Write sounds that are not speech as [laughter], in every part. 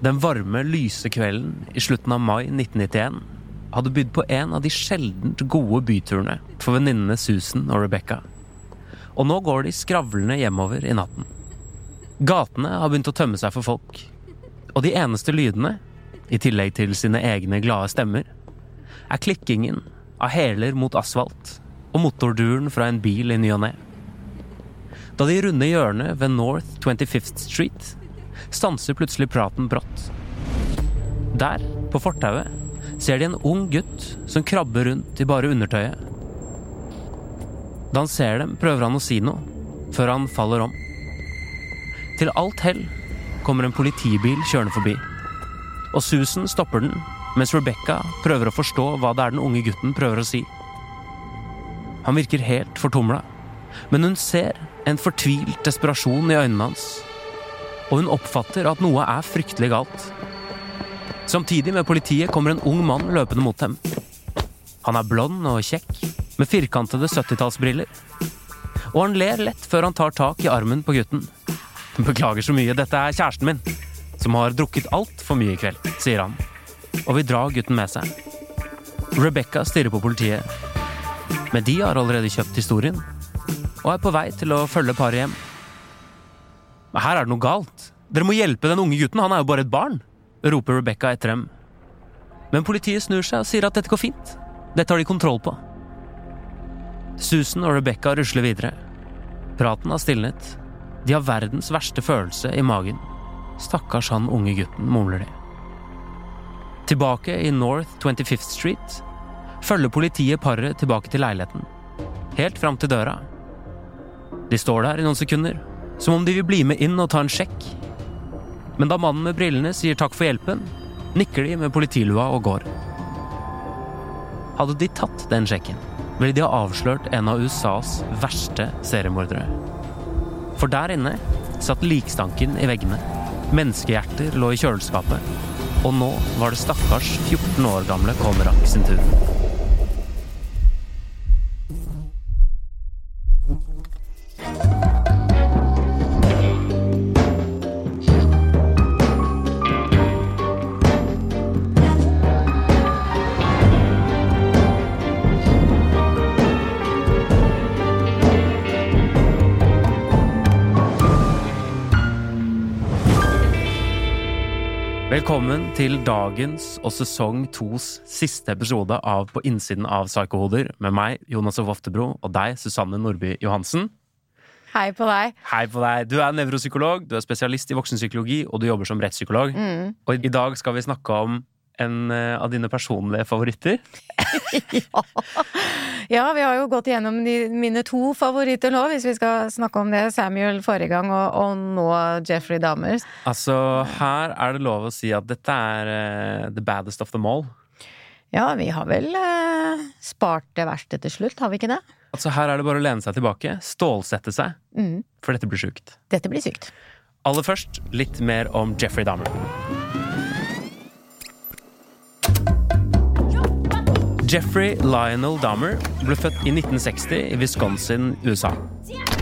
Den varme, lyse kvelden i slutten av mai 1991 hadde bydd på en av de sjeldent gode byturene for venninnene Susan og Rebecca. Og nå går de skravlende hjemover i natten. Gatene har begynt å tømme seg for folk. Og de eneste lydene, i tillegg til sine egne glade stemmer, er klikkingen av hæler mot asfalt og motorduren fra en bil i ny og ne. Da de runder hjørnet ved North 25th Street, stanser plutselig praten brått. Der, på fortauet, ser de en ung gutt som krabber rundt i bare undertøyet. Da han ser dem, prøver han å si noe, før han faller om. Til alt hell kommer en politibil kjørende forbi. Og Susan stopper den, mens Rebecca prøver å forstå hva det er den unge gutten prøver å si. Han virker helt fortumla, men hun ser en fortvilt desperasjon i øynene hans. Og hun oppfatter at noe er fryktelig galt. Samtidig med politiet kommer en ung mann løpende mot dem. Han er blond og kjekk, med firkantede 70-tallsbriller. Og han ler lett før han tar tak i armen på gutten. [laughs] Beklager så mye, dette er kjæresten min, som har drukket altfor mye i kveld, sier han, og vil dra gutten med seg. Rebecca stirrer på politiet, men de har allerede kjøpt historien, og er på vei til å følge paret hjem. Men her er det noe galt. Dere må hjelpe den unge gutten, han er jo bare et barn, roper Rebecca etter dem. Men politiet snur seg og sier at dette går fint. Dette har de kontroll på. Susan og Rebecca rusler videre. Praten har stilnet. De har verdens verste følelse i magen. Stakkars han unge gutten, mumler de. Tilbake i North 25th Street følger politiet paret tilbake til leiligheten. Helt fram til døra. De står der i noen sekunder, som om de vil bli med inn og ta en sjekk. Men da mannen med brillene sier takk for hjelpen, nikker de med politilua og går. Hadde de tatt den sjekken, ville de ha avslørt en av USAs verste seriemordere. For der inne satt likstanken i veggene. Menneskehjerter lå i kjøleskapet. Og nå var det stakkars 14 år gamle Konrad sin tur. Velkommen til dagens og sesong tos siste episode av På innsiden av Psykohoder med meg, Jonas Ov Oftebro, og deg, Susanne Nordby Johansen. Hei på deg. Hei på deg. Du er nevropsykolog, du er spesialist i voksenpsykologi, og du jobber som rettspsykolog. Mm. Og i dag skal vi snakke om en eh, av dine personlige favoritter. [laughs] ja. ja, vi har jo gått igjennom de, mine to favoritter nå, hvis vi skal snakke om det. Samuel forrige gang, og, og nå Jeffrey Dahmer. Altså, her er det lov å si at dette er uh, the baddest of them all. Ja, vi har vel uh, spart det verste til slutt, har vi ikke det? Altså, her er det bare å lene seg tilbake, stålsette seg, Mm. for dette blir sjukt. Dette blir sykt. Aller først litt mer om Jeffrey Dahmer. Jeffrey Lionel Dahmer ble født i 1960 i Wisconsin, USA.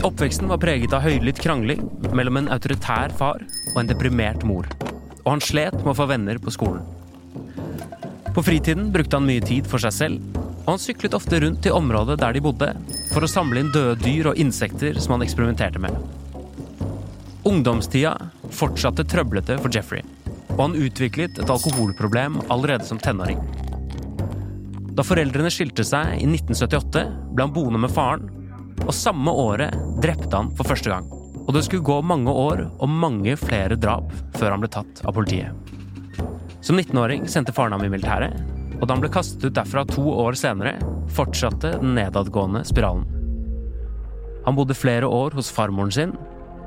Oppveksten var preget av høylytt krangling mellom en autoritær far og en deprimert mor. Og han slet med å få venner på skolen. På fritiden brukte han mye tid for seg selv, og han syklet ofte rundt i området der de bodde, for å samle inn døde dyr og insekter som han eksperimenterte med. Ungdomstida fortsatte trøblete for Jeffrey, og han utviklet et alkoholproblem allerede som tenåring. Da foreldrene skilte seg i 1978, ble han boende med faren, og samme året drepte han for første gang. Og det skulle gå mange år og mange flere drap før han ble tatt av politiet. Som 19-åring sendte faren ham i militæret, og da han ble kastet ut derfra to år senere, fortsatte den nedadgående spiralen. Han bodde flere år hos farmoren sin,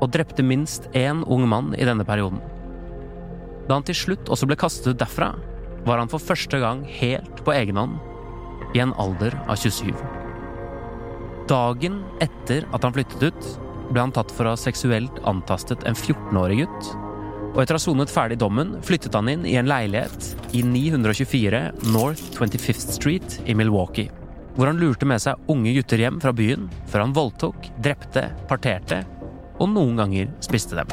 og drepte minst én ung mann i denne perioden. Da han til slutt også ble kastet ut derfra, var han for første gang helt på egen hånd i en alder av 27. Dagen etter at han flyttet ut, ble han tatt for å ha seksuelt antastet en 14-årig gutt. Og etter å ha sonet ferdig dommen, flyttet han inn i en leilighet i 924 North 25th Street i Milwaukee. Hvor han lurte med seg unge gutter hjem fra byen før han voldtok, drepte, parterte og noen ganger spiste dem.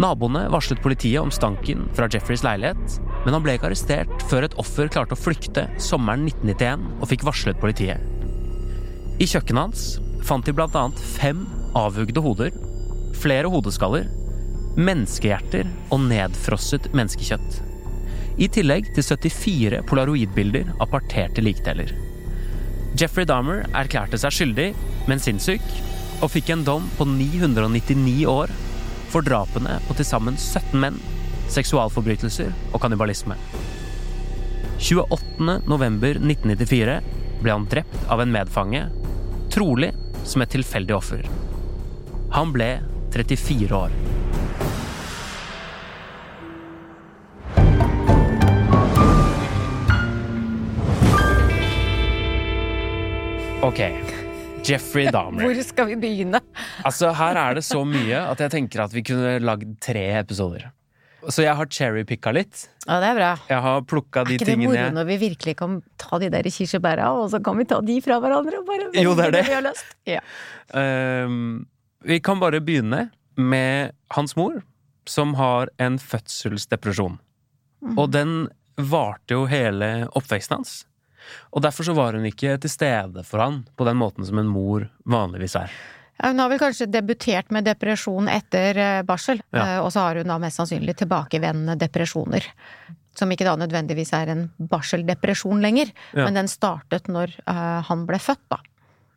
Naboene varslet politiet om stanken fra Jeffreys leilighet, men han ble ikke arrestert før et offer klarte å flykte sommeren 1991 og fikk varslet politiet. I kjøkkenet hans fant de annet fem avhugde hoder, flere hodeskaller, menneskehjerter og nedfrosset menneskekjøtt. I tillegg til 74 polaroidbilder av parterte likdeler. Jeffrey Dahmer erklærte seg skyldig, men sinnssyk, og fikk en dom på 999 år for drapene på til sammen 17 menn, seksualforbrytelser og kannibalisme. 28. november 1994 ble han drept av en medfange, trolig som et tilfeldig offer. Han ble 34 år. Ok. Jeffrey Dahmer. Hvor skal vi begynne? Altså, her er det så mye at jeg tenker at vi kunne lagd tre episoder. Så jeg har cherrypicka litt. Ja, det er bra. Jeg har plukka de tingene. Er ikke det moro når vi virkelig kan ta de der kirsebæra, og så kan vi ta de fra hverandre og bare Jo, det er det. vi har lyst? Ja. Um, Vi kan bare begynne med hans mor, som har en fødselsdepresjon. Mm. Og den varte jo hele oppveksten hans. Og derfor så var hun ikke til stede for han på den måten som en mor vanligvis er. Hun har vel kanskje debutert med depresjon etter eh, barsel, Ja. eh, og så har hun da mest sannsynlig tilbakevendende depresjoner. Som ikke da nødvendigvis er en barseldepresjon lenger, Ja. men den startet når eh, han ble født, da.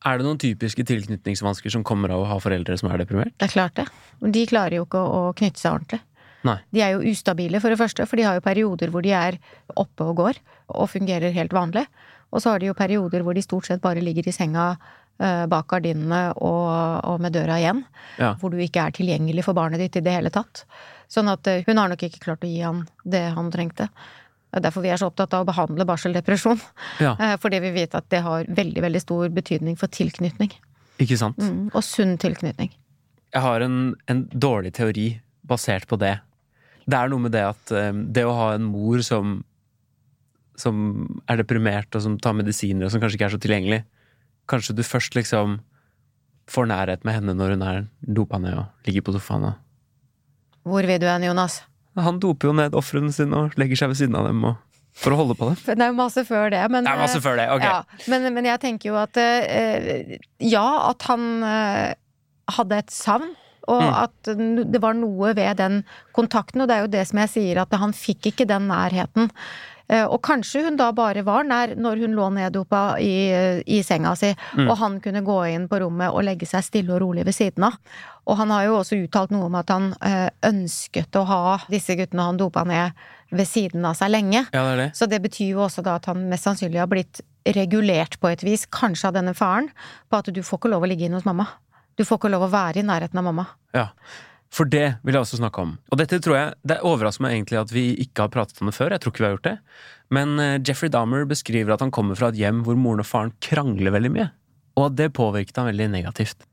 Er det noen typiske tilknytningsvansker som kommer av å ha foreldre som er deprimert? Det er klart det. De klarer jo ikke å, knytte seg ordentlig. Nei. De er jo ustabile, for det første, for de har jo perioder hvor de er oppe og går, og fungerer helt vanlig. Og så har de jo perioder hvor de stort sett bare ligger i senga bak gardinene og, og med døra igjen. Ja. Hvor du ikke er tilgjengelig for barnet ditt i det hele tatt. Sånn at eh, hun har nok ikke klart å gi han det han trengte. Er derfor vi er så opptatt av å behandle barseldepresjon. Ja, [laughs] eh, Fordi vi vet at det har veldig, veldig stor betydning for tilknytning. ikke sant? Mm, og sunn tilknytning. Jeg har en, en dårlig teori basert på det. Det er noe med det at eh, det å ha en mor som som er deprimert og som tar medisiner og som kanskje ikke er så tilgjengelig Kanskje du først liksom får nærhet med henne når hun er dopa ned og ligger på sofaen. Hvor vil du hen, Jonas? Han doper jo ned ofrene sine og legger seg ved siden av dem og, for å holde på det? Det er jo masse før det, men Det er masse før det, ok. Ja, men, men jeg tenker jo at eh, Ja, at han eh, hadde et savn. Og Mm. at det var noe ved den kontakten, og det er jo det som jeg sier, at han fikk ikke den nærheten. Eh, Og kanskje hun da bare var nær når hun lå neddopa i, i senga si, Mm. og han kunne gå inn på rommet og legge seg stille og rolig ved siden av. Og han har jo også uttalt noe om at han eh, ønsket å ha disse guttene han dopa ned ved siden av seg lenge. Ja, det det. Så det betyr jo også da at han mest sannsynlig har blitt regulert på et vis, kanskje av denne faren, på at du får ikke lov å ligge inne hos mamma. Du får ikke lov å være i nærheten av mamma. Ja. For det vil jeg også snakke om. Og dette tror jeg Det overrasker meg egentlig at vi ikke har pratet om det før. Jeg tror ikke vi har gjort det. Men eh, Jeffrey Dahmer beskriver at han kommer fra et hjem hvor moren og faren krangler veldig mye. Og at det påvirket han veldig negativt.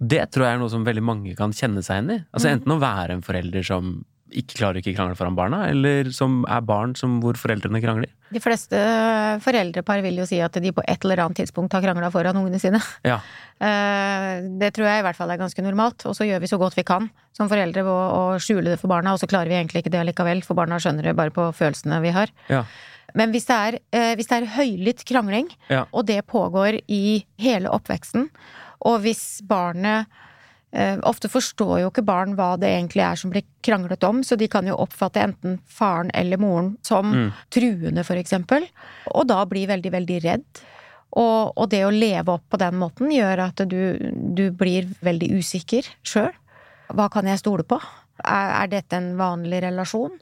Det tror jeg er noe som veldig mange kan kjenne seg igjen i. Altså Enten å være en forelder som ikke klarer ikke krangle foran barna, eller som er barn som hvor foreldrene krangler. De fleste foreldrepar vil jo si at de på et eller annet tidspunkt har krangla foran ungene sine. Ja. [laughs] Eh, Det tror jeg i hvert fall er ganske normalt, og så gjør vi så godt vi kan som foreldre å å skjule det for barna, og så klarer vi egentlig ikke det likevel, for barna skjønner det bare på følelsene vi har. Ja. Men hvis det er, eh, hvis det er høylytt krangling, Ja. og det pågår i hele oppveksten, og hvis barnet Ofte forstår jo ikke barn hva det egentlig er som blir kranglet om, så de kan jo oppfatte enten faren eller moren som Mm. truende, eksempel, og da bli veldig, veldig redd. Og, og det å leve opp på den måten gjør at du, du blir veldig usikker sjøl. Hva kan jeg stole på? Er, er dette en vanlig relasjon?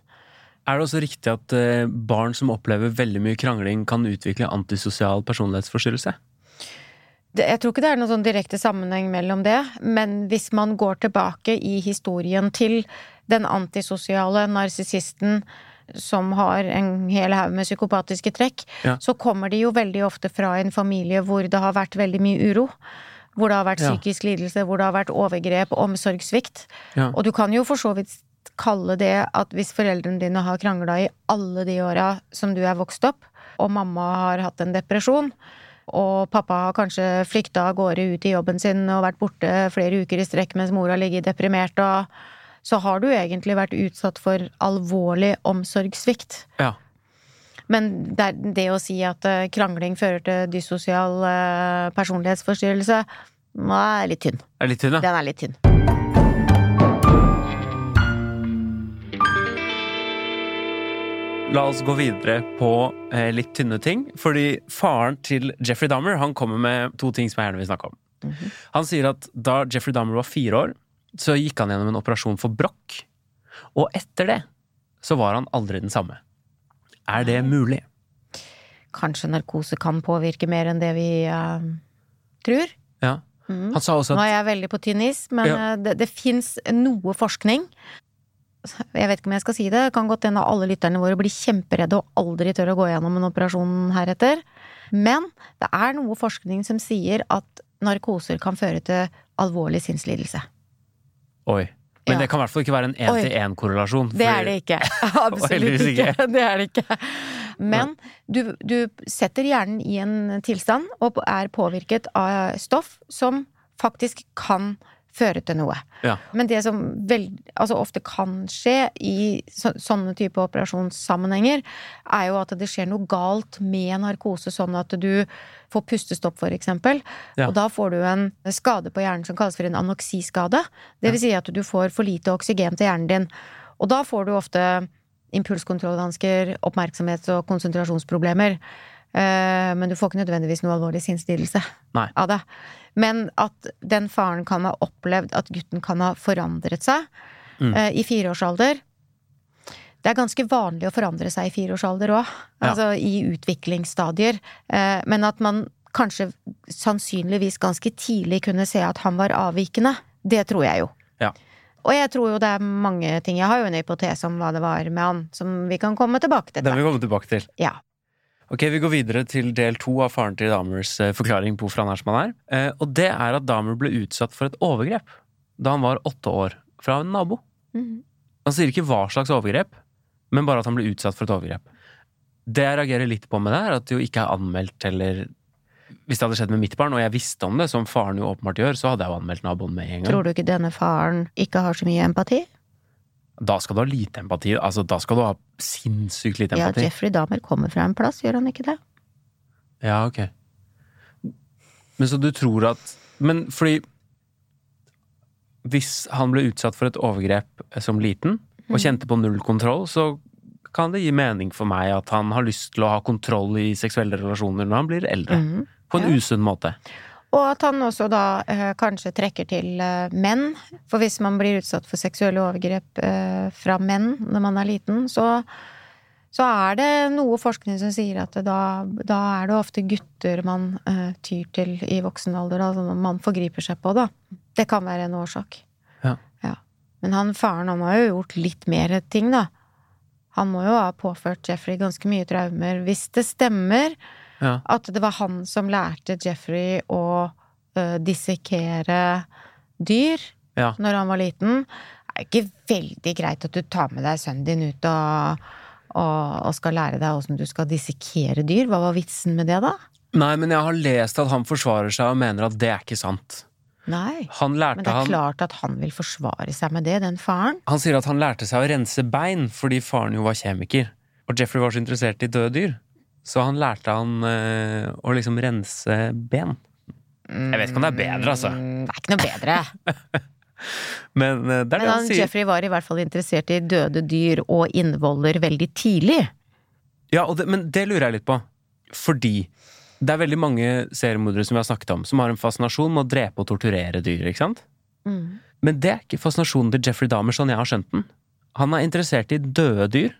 Er det også riktig at eh, barn som opplever veldig mye krangling, kan utvikle antisosial personlighetsforstyrrelse? Jeg tror ikke det er noen sånn direkte sammenheng mellom det, men hvis man går tilbake i historien til den antisosiale narsissisten som har en hel haug med psykopatiske trekk, Ja. så kommer de jo veldig ofte fra en familie hvor det har vært veldig mye uro. Hvor det har vært psykisk lidelse, hvor det har vært overgrep, omsorgssvikt. Ja. Og du kan jo for så vidt kalle det at hvis foreldrene dine har krangla i alle de åra som du er vokst opp, og mamma har hatt en depresjon, og pappa har kanskje flykta av gårde ut i jobben sin og vært borte flere uker i strekk mens mor har ligget deprimert, og så har du egentlig vært utsatt for alvorlig omsorgssvikt. Ja. Men det, det å si at eh, krangling fører til dyssosial eh, personlighetsforstyrrelse, er litt tynn. Er litt tynn, ja. Den er litt tynn. La oss gå videre på eh, litt tynne ting. Fordi faren til Jeffrey Dahmer han kommer med to ting som jeg gjerne vil snakke om. Han sier at da Jeffrey Dahmer var fire år, så gikk han gjennom en operasjon for brokk. Og etter det så var han aldri den samme. Er det mulig? Kanskje narkose kan påvirke mer enn det vi uh, tror. Ja. Mm. Han sa også at Nå er jeg veldig på tynn is, men Ja. eh, det, det fins noe forskning. Jeg vet ikke om jeg skal si det, det kan godt hende alle lytterne våre blir kjemperedde og aldri tør å gå gjennom en operasjon heretter. Men det er noe forskning som sier at narkoser kan føre til alvorlig sinnslidelse. Oi. Men Ja. det kan i hvert fall ikke være en én-til-én-korrelasjon. Det er det ikke. [laughs] [laughs] Absolutt ikke. ikke. Det er det ikke. Men du, du setter hjernen i en tilstand og er påvirket av stoff som faktisk kan føre til noe. Ja. Men det som vel, altså ofte kan skje i så, sånne type operasjonssammenhenger, er jo at det skjer noe galt med narkose, sånn at du får pustestopp, eksempel. Ja. Og da får du en skade på hjernen som kalles for en anoksiskade. Det vil si at du får for lite oksygen til hjernen din. Og da får du ofte impulskontrollvansker, oppmerksomhets- og konsentrasjonsproblemer. Eh, Men du får ikke nødvendigvis noe alvorlig sinnslidelse av det. Men at den faren kan ha opplevd at gutten kan ha forandret seg Mm. eh, i fireårsalder. Det er ganske vanlig å forandre seg i fireårsalder òg, Ja. altså i utviklingsstadier. Eh, Men at man kanskje sannsynligvis ganske tidlig kunne se at han var avvikende, det tror jeg jo. Ja. Og jeg tror jo det er mange ting Jeg har jo en hypotese om hva det var med han, som vi kan komme tilbake til. Den vil vi komme tilbake til. Ja. Ok, Vi går videre til del to av faren til Dahmers eh, forklaring på hvorfor han er som han er. Eh, Og det er at Dahmer ble utsatt for et overgrep da han var åtte år, fra en nabo. Mm. Han sier ikke hva slags overgrep, men bare at han ble utsatt for et overgrep. Det jeg reagerer litt på med det, er at det jo ikke er anmeldt eller Hvis det hadde skjedd med mitt barn, og jeg visste om det, som faren jo åpenbart gjør, så hadde jeg jo anmeldt naboen med en gang. Tror du ikke denne faren ikke har så mye empati? Da skal du ha lite empati. Altså, da skal du ha sinnssykt lite empati. Ja. Jeffrey Dahmer kommer fra en plass, gjør han ikke det? Ja, ok. Men så du tror at Men fordi Hvis han ble utsatt for et overgrep som liten, og kjente på null kontroll, så kan det gi mening for meg at han har lyst til å ha kontroll i seksuelle relasjoner når han blir eldre. Mhm. På en Ja. usunn måte. Og at han også da eh, kanskje trekker til eh, menn. For hvis man blir utsatt for seksuelle overgrep eh, fra menn når man er liten, så, så er det noe forskning som sier at da, da er det ofte gutter man eh, tyr til i voksen alder, da, som man forgriper seg på, da. Det kan være en årsak. Ja. Men han faren, han har jo gjort litt mer ting, da. Han må jo ha påført Jeffrey ganske mye traumer. Hvis det stemmer Ja. at det var han som lærte Jeffrey å uh, dissekere dyr Ja. når han var liten, Det er ikke veldig greit at du tar med deg sønnen din ut og, og, og skal lære deg åssen du skal dissekere dyr. Hva var vitsen med det, da? Nei, men jeg har lest at han forsvarer seg og mener at det er ikke sant. Nei. Han Men det er han klart at han vil forsvare seg med det, den faren. Han sier at han lærte seg å rense bein fordi faren jo var kjemiker. Og Jeffrey var så interessert i døde dyr. Så han lærte han eh, å liksom rense ben. Jeg vet ikke om det er bedre, altså. Mm, Det er ikke noe bedre. [laughs] Men eh, det er Men det han, han sier. Jeffrey var i hvert fall interessert i døde dyr og innvoller veldig tidlig. Ja, og det, men det lurer jeg litt på. Fordi det er veldig mange seriemordere som vi har snakket om, som har en fascinasjon med å drepe og torturere dyr. ikke sant? Mm. Men det er ikke fascinasjonen til Jeffrey Dahmer, sånn jeg har skjønt den. Han er interessert i døde dyr,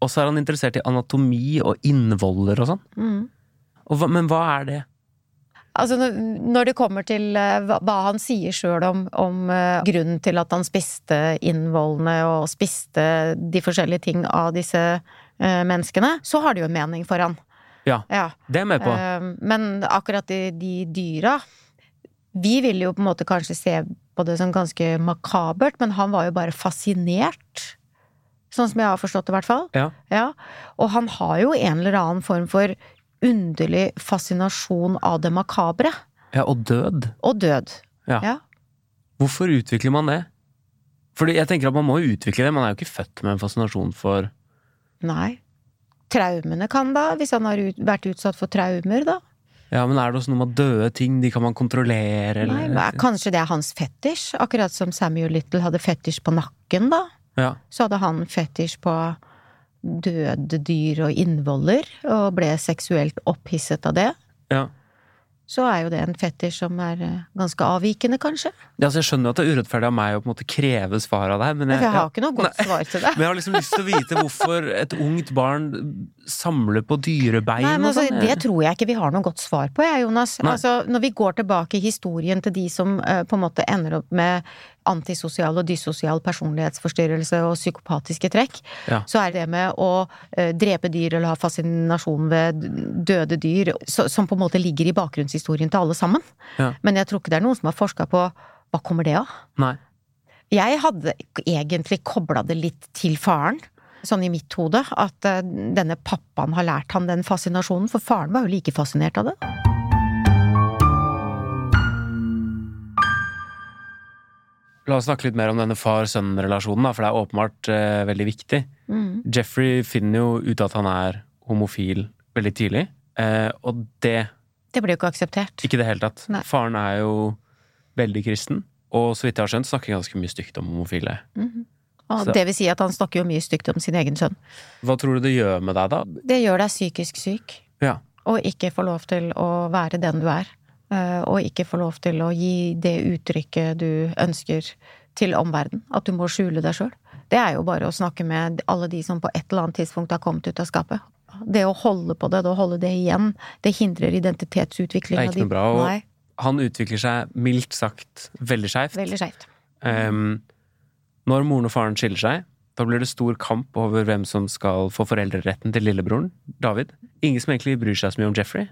og så er han interessert i anatomi og innvoller og sånn. Mm. Og men hva er det? Altså når- det kommer til eh, hva han sier sjøl om, om eh, grunnen til at han spiste innvollene og spiste de forskjellige ting av disse eh, menneskene, så har det jo en mening for han. Ja, Ja. det er jeg med på. Men akkurat de, de dyra Vi vil jo på en måte kanskje se på det som ganske makabert, men han var jo bare fascinert. Sånn som jeg har forstått det, i hvert fall. Ja. Ja. Og han har jo en eller annen form for underlig fascinasjon av det makabre. ja, og død. Og død. Ja. Ja. Hvorfor utvikler man det? Fordi jeg tenker at man må jo utvikle det. Man er jo ikke født med en fascinasjon for Nei. Traumene kan da, hvis han har ut, vært utsatt for traumer, da. Ja, men er det også noe med døde ting? De kan man kontrollere, eller Nei, men kanskje det er hans fetisj? Akkurat som Samuel Little hadde fetisj på nakken, da. Ja. Så hadde han fetisj på døde dyr og innvoller, og ble seksuelt opphisset av det. ja. Så er jo det en fetisj som er eh, ganske avvikende, kanskje. Ja, så jeg skjønner jo at det er urettferdig av meg å på en måte kreve svar av deg, men jeg, jeg har ikke noe godt Nei. svar til det. [laughs] men jeg har liksom lyst til å vite hvorfor et ungt barn samler på dyrebein Nei, men og altså, sånn. Det tror jeg ikke vi har noe godt svar på, jeg, Jonas. Altså, når vi går tilbake i historien til de som uh, på en måte ender opp med antisosial og dyssosial personlighetsforstyrrelse og psykopatiske trekk, Ja. så er det med å eh, drepe dyr eller ha fascinasjon ved døde dyr, så, som på en måte ligger i bakgrunnshistorien til alle sammen. Ja. Men jeg tror ikke det er noen som har forska på hva kommer det av? Nei. Jeg hadde egentlig kobla det litt til faren. Sånn i mitt hode, at eh, denne pappaen har lært han den fascinasjonen, for faren var jo like fascinert av det. La oss snakke litt mer om denne far-sønn-relasjonen, for det er åpenbart eh, veldig viktig. Mm. Jeffrey finner jo ut at han er homofil veldig tidlig, eh, og det Det blir jo ikke akseptert. ikke i det hele tatt. Nei. Faren er jo veldig kristen, og så vidt jeg har skjønt, snakker ganske mye stygt om homofile. Og det vil si at han snakker jo mye stygt om sin egen sønn. Hva tror du det gjør med deg, da? Det gjør deg psykisk syk, Ja. og ikke få lov til å være den du er. Eh, Og ikke få lov til å gi det uttrykket du ønsker til omverdenen. At du må skjule deg sjøl. Det er jo bare å snakke med alle de som på et eller annet tidspunkt har kommet ut av skapet. Det å holde på det, det å holde det igjen, det hindrer Det er ikke noe bra, og- Han utvikler seg mildt sagt veldig skeivt. veldig skeivt. Ehm, når moren og faren skiller seg, da blir det stor kamp over hvem som skal få foreldreretten til lillebroren, David. Ingen som egentlig bryr seg så mye om Jeffrey.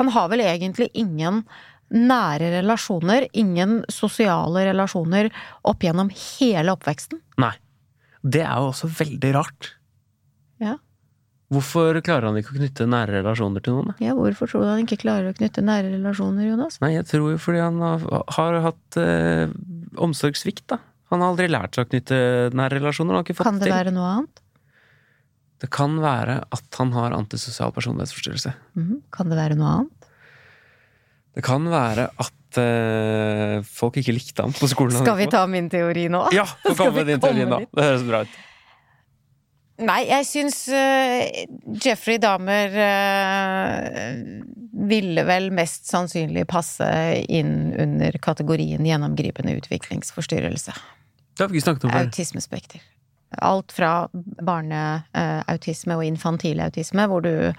Han har vel egentlig ingen nære relasjoner, ingen sosiale relasjoner opp gjennom hele oppveksten. Nei. Det er jo også veldig rart. Ja. Hvorfor klarer han ikke å knytte nære relasjoner til noen? Ja, hvorfor tror du han ikke klarer å knytte nære relasjoner, Jonas? Nei, jeg tror jo fordi han har, har hatt eh, omsorgssvikt, da. Han har aldri lært seg å knytte nære relasjoner. Han har ikke fått Kan det til. være noe annet? Det kan være at han har antisosial personlighetsforstyrrelse. Mhm. Kan det være noe annet? Det kan være at uh, folk ikke likte ham på skolen. Skal vi ta min teori nå? Ja, få kan komme med din teori nå. Det høres bra ut. Nei, jeg syns uh, Jeffrey Dahmer uh, ville vel mest sannsynlig passe inn under kategorien gjennomgripende utviklingsforstyrrelse. Det har vi ikke snakket om før. Autismespekter. Alt fra barneautisme og infantil autisme, hvor du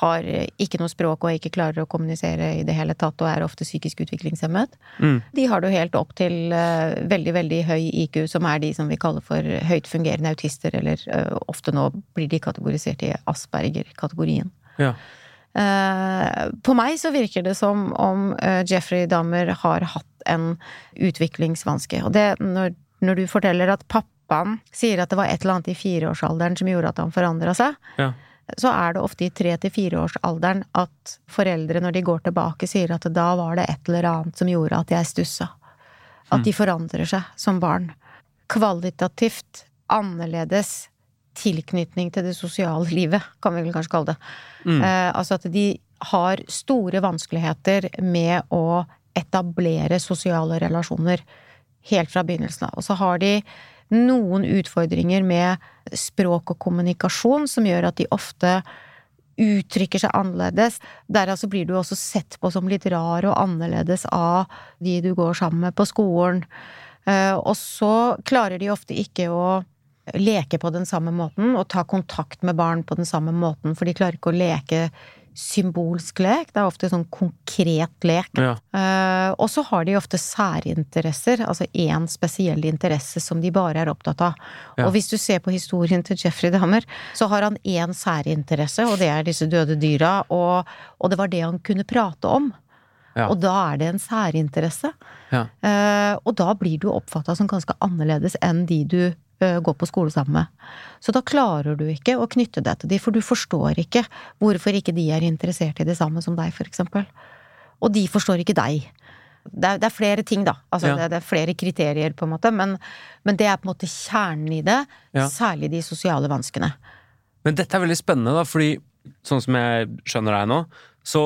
har ikke noe språk og ikke klarer å kommunisere i det hele tatt og er ofte psykisk utviklingshemmet. Mm. De har du helt opp til eh, veldig, veldig høy IQ, som er de som vi kaller for høyt fungerende autister, eller eh, ofte nå blir de kategorisert i Asperger-kategorien. Ja. Eh, på meg så virker det som om eh, Jeffrey Dahmer har hatt en utviklingsvanske. Og det, når, når du forteller at pappaen sier at det var et eller annet i fireårsalderen som gjorde at han forandra seg, Ja. så er det ofte i tre til fireårsalderen at foreldre, når de går tilbake, sier at da var det et eller annet som gjorde at jeg stussa. At de forandrer seg som barn. Kvalitativt annerledes tilknytning til det sosiale livet, kan vi vel kanskje kalle det. Mm. Eh, altså at de har store vanskeligheter med å etablere sosiale relasjoner helt fra begynnelsen av. Og så har de noen utfordringer med språk og kommunikasjon som gjør at de ofte uttrykker seg annerledes. Der altså blir du også sett på som litt rar og annerledes av de du går sammen med på skolen. Eh, Og så klarer de ofte ikke å leke på den samme måten og ta kontakt med barn på den samme måten, for de klarer ikke å leke symbolsk lek, det er ofte sånn konkret lek. Ja. Uh, og så har de ofte særinteresser, altså én spesiell interesse som de bare er opptatt av. Ja. Og hvis du ser på historien til Jeffrey Dahmer, så har han én særinteresse, og det er disse døde dyra, og, og det var det han kunne prate om. Ja. Og da er det en særinteresse. Ja. Uh, og da blir du oppfatta som ganske annerledes enn de du eh, går på skole sammen med. Så da klarer du ikke å knytte deg til de, for du forstår ikke hvorfor ikke de er interessert i det samme som deg, for eksempel. Og de forstår ikke deg. Det er, det er flere ting, da. Altså, Ja. det, det er flere kriterier, på en måte. Men, men det er på en måte kjernen i det. Ja. Særlig de sosiale vanskene. Men dette er veldig spennende, da, fordi sånn som jeg skjønner deg nå, så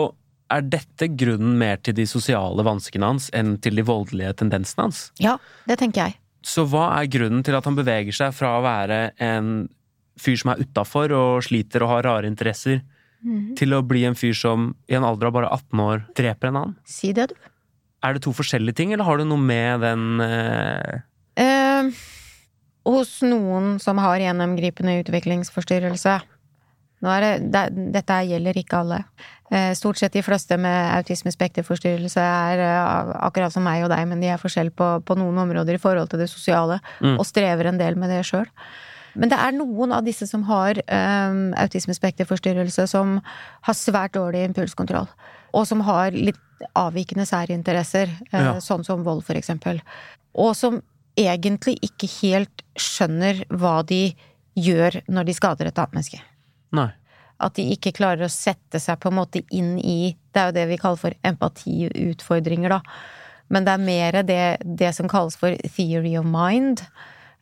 er dette grunnen mer til de sosiale vanskene hans enn til de voldelige tendensene hans. Ja, det tenker jeg. Så hva er grunnen til at han beveger seg fra å være en fyr som er utafor og sliter og har rare interesser, til å bli en fyr som i en alder av bare 18 år dreper en annen? Si det, du. Er det to forskjellige ting, eller har du noe med den eh, Eh, hos noen som har gjennomgripende utviklingsforstyrrelse er det, det, Dette gjelder ikke alle. Eh, stort sett de fleste med autismespekterforstyrrelse er eh, akkurat som meg og deg, men de er forskjell på, på noen områder i forhold til det sosiale, Mm. og strever en del med det sjøl. Men det er noen av disse som har um, autismespekterforstyrrelse, som har svært dårlig impulskontroll. Og som har litt avvikende særinteresser, Ja. sånn som vold, eksempel. Og som egentlig ikke helt skjønner hva de gjør når de skader et annet menneske. Nei. At de ikke klarer å sette seg på en måte inn i Det er jo det vi kaller for empatiutfordringer, da. Men det er mer det, det som kalles for theory of mind.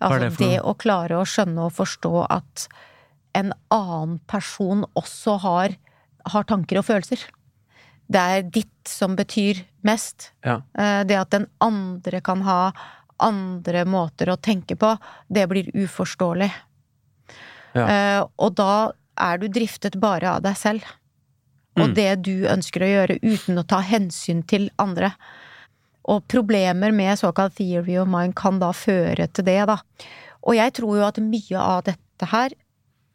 Altså det det å klare å skjønne og forstå at en annen person også har, har tanker og følelser. Det er ditt som betyr mest. Ja. Eh, Det at den andre kan ha andre måter å tenke på, det blir uforståelig. Ja. Eh, Og da er du driftet bare av deg selv. Og Mm. det du ønsker å gjøre uten å ta hensyn til andre. Og problemer med såkalt theory of mind kan da føre til det, da. Og jeg tror jo at mye av dette her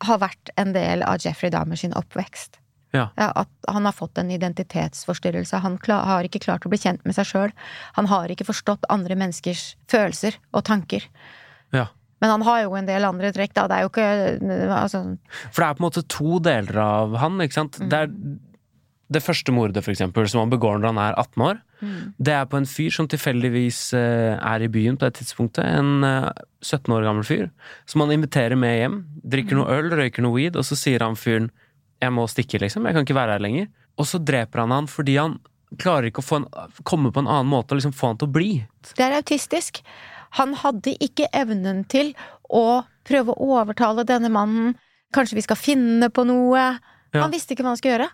har vært en del av Jeffrey Dahmer sin oppvekst. Ja. Ja, at han har fått en identitetsforstyrrelse. Han klar, har ikke klart å bli kjent med seg sjøl. Han har ikke forstått andre menneskers følelser og tanker. ja. Men han har jo en del andre trekk, da. Det er jo ikke altså, For det er på en måte to deler av han, ikke sant? Det er det første mordet, for eksempel, som han begår når han er 18 år. Det er på en fyr som tilfeldigvis eh, er i byen på det tidspunktet. En eh, 17 år gammel fyr. Som han inviterer med hjem. Drikker noe øl, røyker noe weed, og så sier han fyren 'jeg må stikke', liksom. Jeg kan ikke være her lenger. Og så dreper han han fordi han klarer ikke å få en, komme på en annen måte og liksom få han til å bli. Det er autistisk. Han hadde ikke evnen til å prøve å overtale denne mannen. Kanskje vi skal finne på noe. Ja. Han visste ikke hva han skulle gjøre.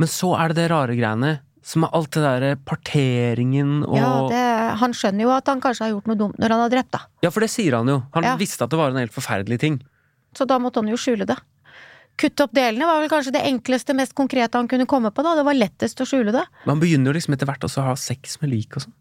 Men så er det det rare greiene. Som er alt det derre parteringen og Ja, det, han skjønner jo at han kanskje har gjort noe dumt når han har drept, da. Ja, for det sier han jo. Han Ja. visste at det var en helt forferdelig ting. Så da måtte han jo skjule det. Kutte opp delene var vel kanskje det enkleste, mest konkrete han kunne komme på, da. Det var lettest å skjule det. Men han begynner jo liksom etter hvert også å ha sex med lik og sånn.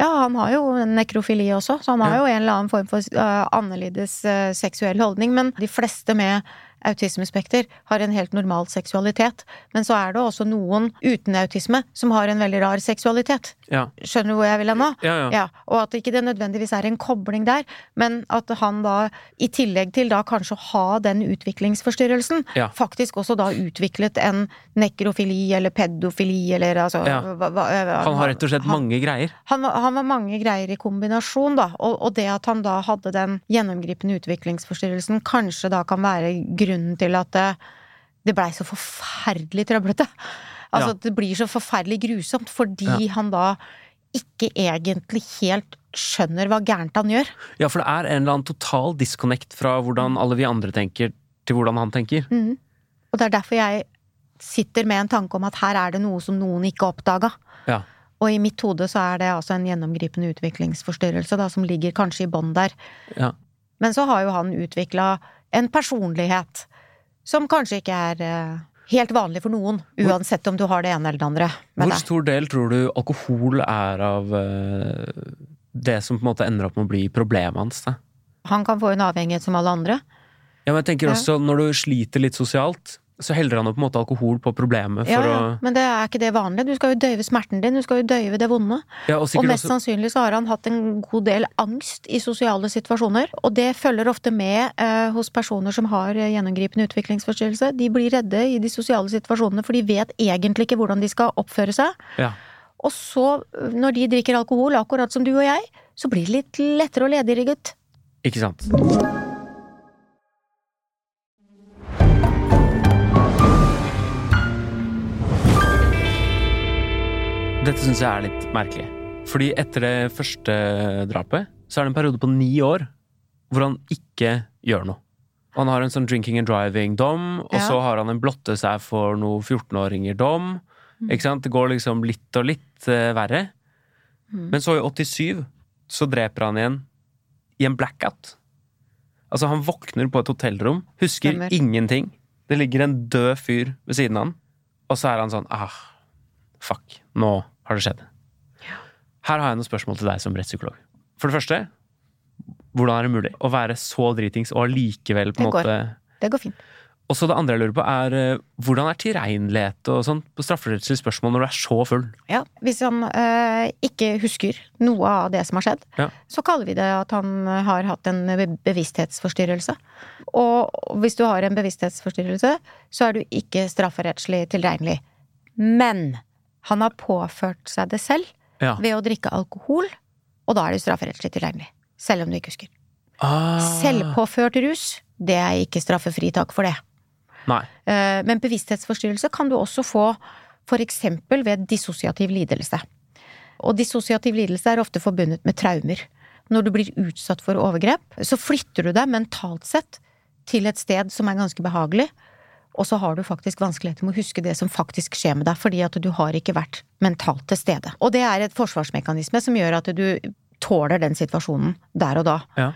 Ja, han har jo nekrofili også, så han har jo en eller annen form for uh, annerledes uh, seksuell holdning. Men de fleste med autismespekter har en helt normal seksualitet. Men så er det også noen uten autisme som har en veldig rar seksualitet. Ja. Skjønner du hvor jeg vil hen nå? Ja, ja. Og at ikke det nødvendigvis er en kobling der, men at han da, i tillegg til da kanskje å ha den utviklingsforstyrrelsen, faktisk også da utviklet en nekrofili eller pedofili eller altså hva- hva- Han har rett og slett han- mange greier. han, han var mange greier i kombinasjon, da. Og, og det at han da hadde den gjennomgripende utviklingsforstyrrelsen, kanskje da kan være grunnen til at det, det blei så forferdelig trøblete. Altså, Ja. det blir så forferdelig grusomt fordi Ja. han da ikke egentlig helt skjønner hva gærent han gjør. Ja, for det er en eller annen total disconnect fra hvordan alle vi andre tenker, til hvordan han tenker. Mm. Og det er derfor jeg sitter med en tanke om at her er det noe som noen ikke oppdaga. Ja. Og i mitt hode så er det altså en gjennomgripende utviklingsforstyrrelse da, som ligger kanskje i bånn der. Ja. Men så har jo han utvikla en personlighet som kanskje ikke er eh, helt vanlig for noen, uansett om du har det ene eller det andre. Hvor stor del tror du alkohol er av eh, det som på en måte ender opp med å bli problemet hans? da? Han kan få en avhengighet som alle andre. Ja, men jeg tenker også når du sliter litt sosialt, så heller han jo på en måte alkohol på problemet for ja, å men det er ikke det vanlige. Du skal jo døyve smerten din, du skal jo døyve det vonde. ja, Og Og mest også sannsynlig så har han hatt en god del angst i sosiale situasjoner. Og det følger ofte med eh, hos personer som har gjennomgripende utviklingsforstyrrelse. De blir redde i de sosiale situasjonene, for de vet egentlig ikke hvordan de skal oppføre seg. Ja. Og så, når de drikker alkohol, akkurat som du og jeg, så blir det litt lettere å lede i rygget. Ikke sant? Dette syns jeg er litt merkelig. Fordi etter det første drapet, så er det en periode på ni år hvor han ikke gjør noe. Han har en sånn drinking and driving-dom, og Ja. så har han en blotte seg for noe 14-åringer-dom. Ikke sant? Det går liksom litt og litt uh, verre. Mm. Men så i 87 så dreper han igjen i en blackout. Altså, han våkner på et hotellrom, husker Stemmer. ingenting. Det ligger en død fyr ved siden av han, og så er han sånn ah, fuck, nå har det skjedd. Her har jeg noen spørsmål til deg som rettspsykolog. For det første, hvordan er det mulig å være så dritings og allikevel på en Det går. måte Det går fint. Og så det andre jeg lurer på, er eh, hvordan er tilregnelighet og sånn på strafferettslige spørsmål når du er så full? Ja, hvis han øh, ikke husker noe av det som har skjedd, Ja. så kaller vi det at han har hatt en bevissthetsforstyrrelse. Og hvis du har en bevissthetsforstyrrelse, så er du ikke strafferettslig tilregnelig. Men han har påført seg det selv Ja. ved å drikke alkohol, og da er det strafferettslig tilregnelig. Selv om du ikke husker. Ah, Selvpåført rus, det er ikke straffefritak for det. Nei. Eh, Men bevissthetsforstyrrelse kan du også få eksempel ved dissosiativ lidelse. Og dissosiativ lidelse er ofte forbundet med traumer. Når du blir utsatt for overgrep, så flytter du deg mentalt sett til et sted som er ganske behagelig, og så har du faktisk vanskeligheter med å huske det som faktisk skjer med deg, fordi at du har ikke vært mentalt til stede. Og det er et forsvarsmekanisme som gjør at du tåler den situasjonen der og da. Ja.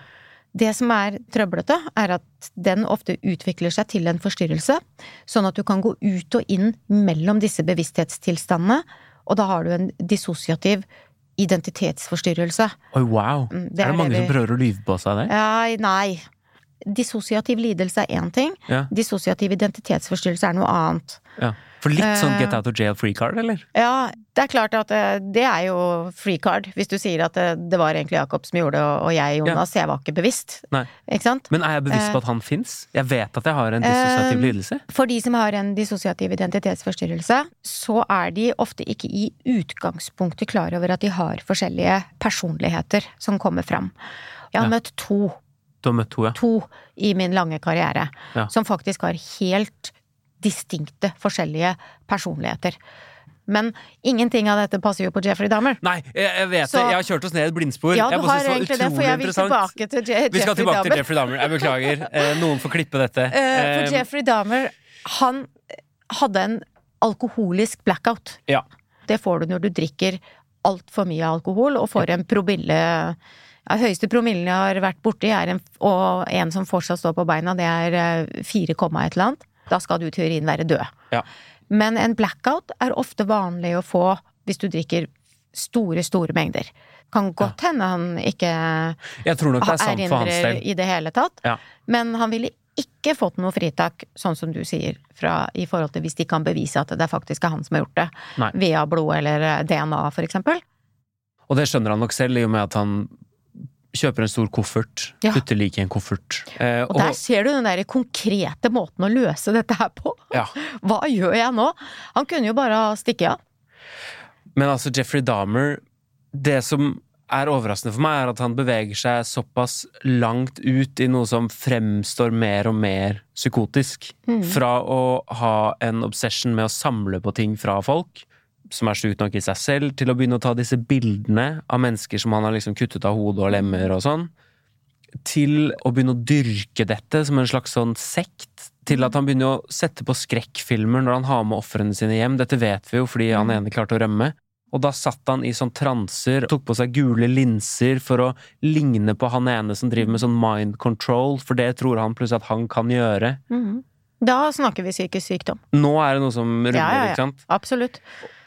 Det som er trøblete, er at den ofte utvikler seg til en forstyrrelse, sånn at du kan gå ut og inn mellom disse bevissthetstilstandene, og da har du en dissosiativ identitetsforstyrrelse. Oi, wow. Mm, det er er det mange det som prøver å lyve på seg der? Ja, nei. Dissosiativ lidelse er én ting, Ja. dissosiativ identitetsforstyrrelse er noe annet. ja. For litt sånn Eh. get out of jail free card, eller? Ja, det er klart at eh, det er jo free card, hvis du sier at eh, det var egentlig Jakob som gjorde det, og jeg, Jonas, jeg var ikke bevisst. Ikke? Men er jeg bevisst på at han fins? Jeg vet at jeg har en dissosiativ lidelse. For de som har en dissosiativ identitetsforstyrrelse, så er de ofte ikke i utgangspunktet klar over at de har forskjellige personligheter som kommer fram. Jeg har Ja. møtt to, Du har møtt to, ja. to i min lange karriere, Ja. som faktisk har helt distinkte forskjellige personligheter. Men ingenting av dette passer jo på Jeffrey Dahmer. Nei, jeg, jeg vet Så- det. Jeg har kjørt oss ned et blindspor. Ja, du har egentlig det, for jeg vil tilbake til Je Vi skal tilbake tilbake til Jeffrey Dahmer. Jeg beklager. Eh, noen får klippe dette. Eh, Eh, For Jeffrey Dahmer, han hadde en alkoholisk blackout. Ja. Det får du når du drikker altfor mye alkohol og får en promille ja, Høyeste promillen jeg har vært borti, er en, og en som fortsatt står på beina, det er eh, 4, komma et eller annet. Da skal du i teorien være død. Ja. Men en blackout er ofte vanlig å få hvis du drikker store, store mengder. Kan godt hende han ikke Jeg tror nok det er sant for hans del. i det hele tatt. Ja. Men han ville ikke fått noe fritak, sånn som du sier, fra, i forhold til hvis de kan bevise at det faktisk er han som har gjort det. Nei. Via blod eller DNA, for eksempel. Og det skjønner han nok selv, i og med at han kjøper en stor koffert, Ja. putter liket i en koffert. Eh, Og der ser du den der konkrete måten å løse dette her på. ja. [laughs] Hva gjør jeg nå? Han kunne jo bare ha stikket av. Men altså, Jeffrey Dahmer Det som er overraskende for meg, er at han beveger seg såpass langt ut i noe som fremstår mer og mer psykotisk. Fra å ha en obsession med å samle på ting fra folk, som er sjuk nok i seg selv, til å begynne å ta disse bildene av mennesker som han har liksom kuttet av hodet og lemmer og sånn, til å begynne å dyrke dette som en slags sånn sekt. Til at han begynner å sette på skrekkfilmer når han har med ofrene sine hjem. Dette vet vi jo fordi han ene klarte å rømme. Og da satt han i sånn transer, tok på seg gule linser for å ligne på han ene som driver med sånn mind control, for det tror han plutselig at han kan gjøre. Da snakker vi psykisk sykdom. Nå er det noe som ruller, Ja, ja, ja. ikke sant? Absolutt.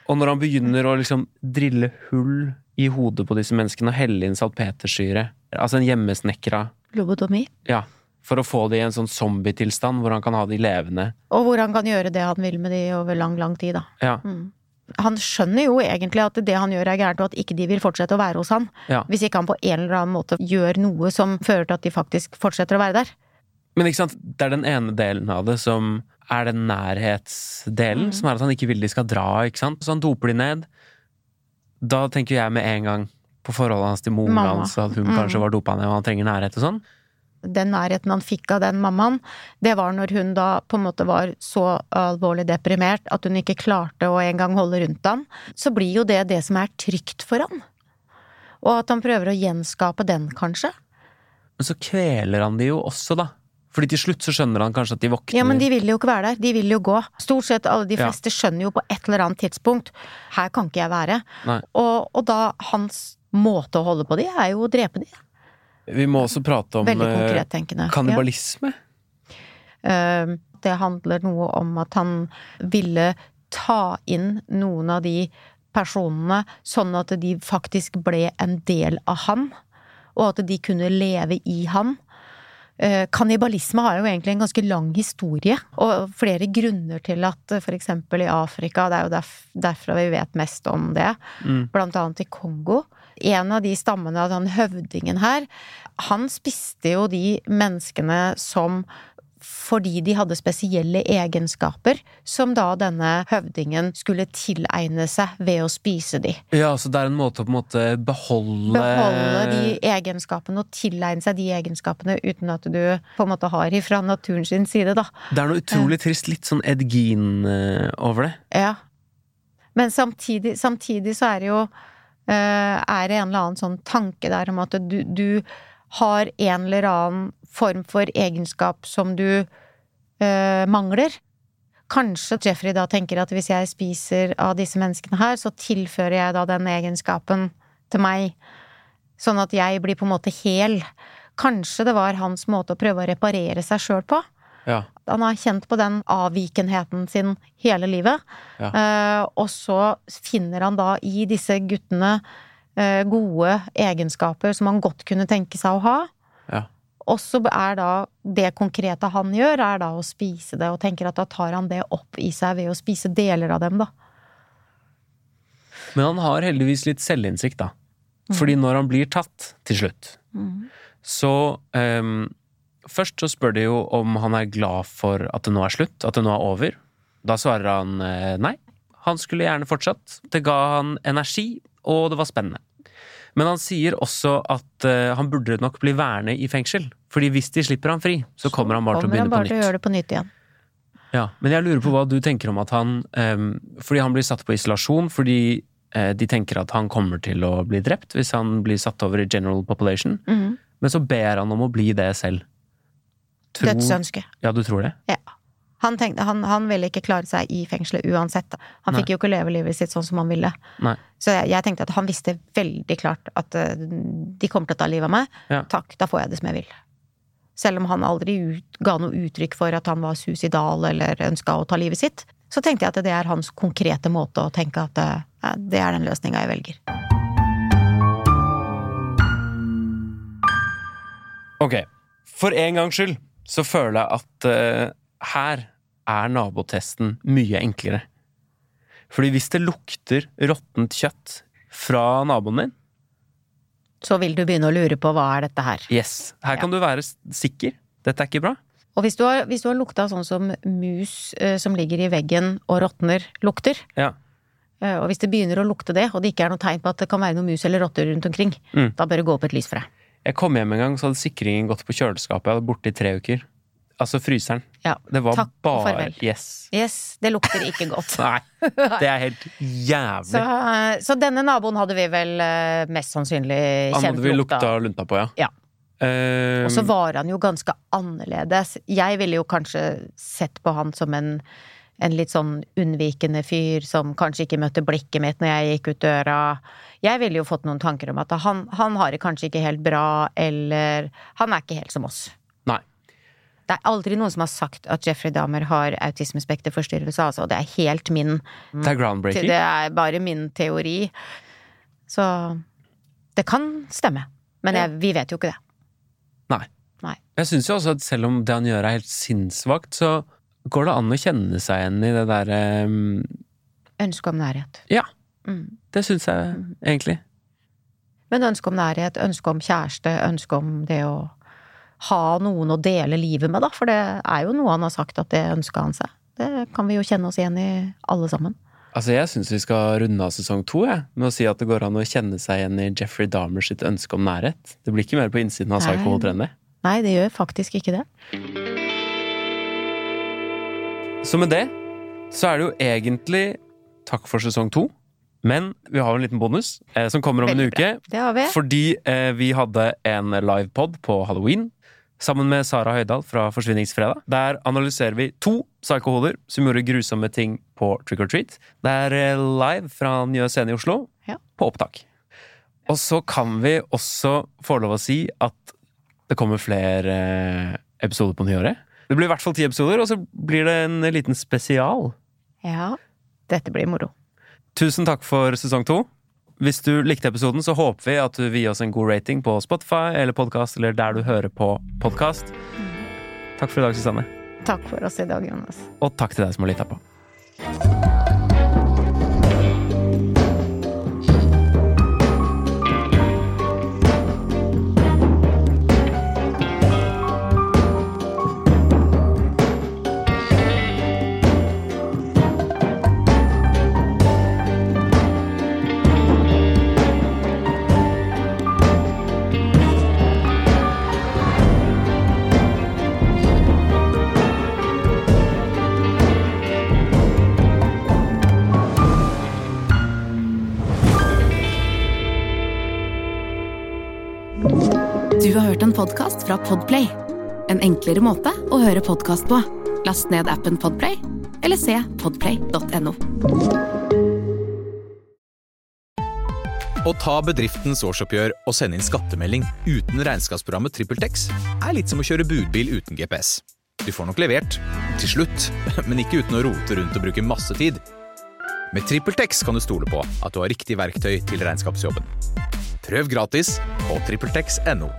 Og når han begynner å liksom drille hull i hodet på disse menneskene og helle inn salpetersyre, altså en hjemmesnekra Lobotomi. Ja. For å få det i en sånn zombietilstand hvor han kan ha de levende. Og hvor han kan gjøre det han vil med de over lang, lang tid, da. Ja. Mm. Han skjønner jo egentlig at det han gjør er gærent, og at ikke de vil fortsette å være hos han. Ja. Hvis ikke han på en eller annen måte gjør noe som fører til at de faktisk fortsetter å være der. Men ikke sant, det er den ene delen av det som er den nærhetsdelen, Mm. som er at han ikke vil de skal dra, ikke sant. Så han doper de ned. Da tenker jeg med en gang på forholdet hans til moren hans, at hun Mm. kanskje var dopa ned og han trenger nærhet og sånn. Den nærheten han fikk av den mammaen, det var når hun da på en måte var så alvorlig deprimert at hun ikke klarte å engang holde rundt ham. Så blir jo det det som er trygt for ham. Og at han prøver å gjenskape den, kanskje. Men så kveler han de jo også, da. Fordi til slutt så skjønner han kanskje at de våkner. Ja, men de vil jo ikke være der. De vil jo gå. Stort sett alle de Ja. fleste skjønner jo på et eller annet tidspunkt her kan ikke jeg være. Og, og da hans måte å holde på de er jo å drepe de. Vi må også prate om eh, konkret kannibalisme. Ja. Eh, Det handler noe om at han ville ta inn noen av de personene sånn at de faktisk ble en del av han, og at de kunne leve i han. Eh, Kannibalisme har jo egentlig en ganske lang historie, og flere grunner til at f.eks. i Afrika, det er jo derf derfra vi vet mest om det, Mm. blant annet i Kongo. En av de stammene av den høvdingen her, han spiste jo de menneskene som fordi de hadde spesielle egenskaper, som da denne høvdingen skulle tilegne seg ved å spise de. Ja, så det er en måte å på en måte beholde Beholde de egenskapene og tilegne seg de egenskapene uten at du på en måte har ifra naturen sin side, da. Det er noe utrolig trist, litt sånn Ed Gein eh, over det. Ja. Men samtidig, samtidig så er det jo eh, Er det en eller annen sånn tanke der om at du, du har en eller annen form for egenskap som du eh, mangler. Kanskje Jeffrey da tenker at hvis jeg spiser av disse menneskene her, så tilfører jeg da den egenskapen til meg. Sånn at jeg blir på en måte hel. Kanskje det var hans måte å prøve å reparere seg sjøl på. Ja. Han har kjent på den avvikenheten sin hele livet. Ja. Eh, og så finner han da i disse guttene eh, gode egenskaper som han godt kunne tenke seg å ha. Ja. Og så er da det konkrete han gjør, er da å spise det, og tenker at da tar han det opp i seg ved å spise deler av dem, da. Men han har heldigvis litt selvinnsikt, da. Fordi når han blir tatt, til slutt, så um, Først så spør de jo om han er glad for at det nå er slutt, at det nå er over. Da svarer han eh, nei. Han skulle gjerne fortsatt. Det ga han energi, og det var spennende. Men han sier også at eh, han burde nok bli værende i fengsel. Fordi hvis de slipper han fri, så kommer han bare til å Kommer han begynne på bare til å gjøre det på nytt igjen. Ja, Men jeg lurer på hva du tenker om at han um, Fordi han blir satt på isolasjon fordi uh, de tenker at han kommer til å bli drept hvis han blir satt over i general population. Mhm. Men så ber han om å bli det selv. Tror- Dødsønske. Ja, du tror det? Ja. Han, tenkte, han, han ville ikke klare seg i fengselet uansett. Han Nei. fikk jo ikke leve livet sitt sånn som han ville. Nei. Så jeg, jeg tenkte at han visste veldig klart at uh, de kommer til å ta livet av meg. Ja. Takk, da får jeg det som jeg vil. Selv om han aldri ut, ga noe uttrykk for at han var suicidal eller ønska å ta livet sitt, så tenkte jeg at det er hans konkrete måte å tenke at eh, ja, det er den løsninga jeg velger. Ok, for en gangs skyld så føler jeg at uh, her er nabotesten mye enklere. Fordi hvis det lukter råttent kjøtt fra naboen din, Så vil du begynne å lure på hva er dette her. yes, her Ja. kan du være sikker. Dette er ikke bra. Og hvis du har, hvis du har lukta sånn som mus eh, som ligger i veggen og råtner, lukter, Ja. eh, og hvis det begynner å lukte det, og det ikke er noe tegn på at det kan være noe mus eller rotter rundt omkring, Mm. da bør det gå opp et lys for deg. Jeg kom hjem en gang, så hadde sikringen gått på kjøleskapet. Jeg var borte i tre uker. Altså fryseren. Ja. Det var Takk og bare farvel. Yes. Yes, det lukter ikke godt. [laughs] Nei, det er helt jævlig. Så, eh, så denne naboen hadde vi vel eh, mest sannsynlig Han hadde vi lukta. lukta lunta på, ja. Ja. Eh, Og så var han jo ganske annerledes. Jeg ville jo kanskje sett på han som en, en litt sånn unnvikende fyr som kanskje ikke møtte blikket mitt når jeg gikk ut døra. Jeg ville jo fått noen tanker om at han, han har det kanskje ikke helt bra, eller han er ikke helt som oss. Det er aldri noen som har sagt at Jeffrey Dahmer har autismespekterforstyrrelse, altså. Det er helt min Det er groundbreaking. Det er bare min teori. Så det kan stemme. Men jeg, vi vet jo ikke det. Nei. Nei. Jeg syns jo også at selv om det han gjør er helt sinnssvakt, så går det an å kjenne seg igjen i det derre um, Ønske om nærhet. Ja. Mm. Det syns jeg egentlig. Men ønske om nærhet, ønske om kjæreste, ønske om det å ha noen å dele livet med, da. For det er jo noe han har sagt at det ønska han seg. Det kan vi jo kjenne oss igjen i, alle sammen. Altså, jeg syns vi skal runde av sesong to, jeg, med å si at det går an å kjenne seg igjen i Jeffrey Dahmer sitt ønske om nærhet. Det blir ikke mer på innsiden av. Psycho enn det. Nei, det gjør faktisk ikke det. Så med det så er det jo egentlig takk for sesong to. Men vi har jo en liten bonus eh, som kommer om en Veldig uke. Det har vi. Fordi eh, vi hadde en livepod på halloween sammen med Sara Høydahl fra Forsvinningsfredag. Der analyserer vi to psykohoder som gjorde grusomme ting på Trick or Treat. Det er eh, live fra Nye Scene i Oslo, Ja. på opptak. Og så kan vi også få lov å si at det kommer flere eh, episoder på nyåret. Det blir i hvert fall ti episoder, og så blir det en liten spesial. Ja. Dette blir moro. Tusen takk for sesong to. Hvis du likte episoden, så håper vi at du vil gi oss en god rating på Spotify eller podkast, eller der du hører på podkast. Takk for i dag, Susanne. Takk for oss i dag, Jonas. Og takk til deg som har lytta på. Podkast fra Podplay. En enklere måte å høre podkast på. Last ned appen Podplay, eller se podplay.no. Å ta bedriftens årsoppgjør og sende inn skattemelding uten regnskapsprogrammet TrippelTex er litt som å kjøre budbil uten GPS. Du får nok levert, til slutt, [laughs] men ikke uten å rote rundt og bruke masse tid. Med TrippelTex kan du stole på at du har riktig verktøy til regnskapsjobben. Prøv gratis på TrippelTex.no.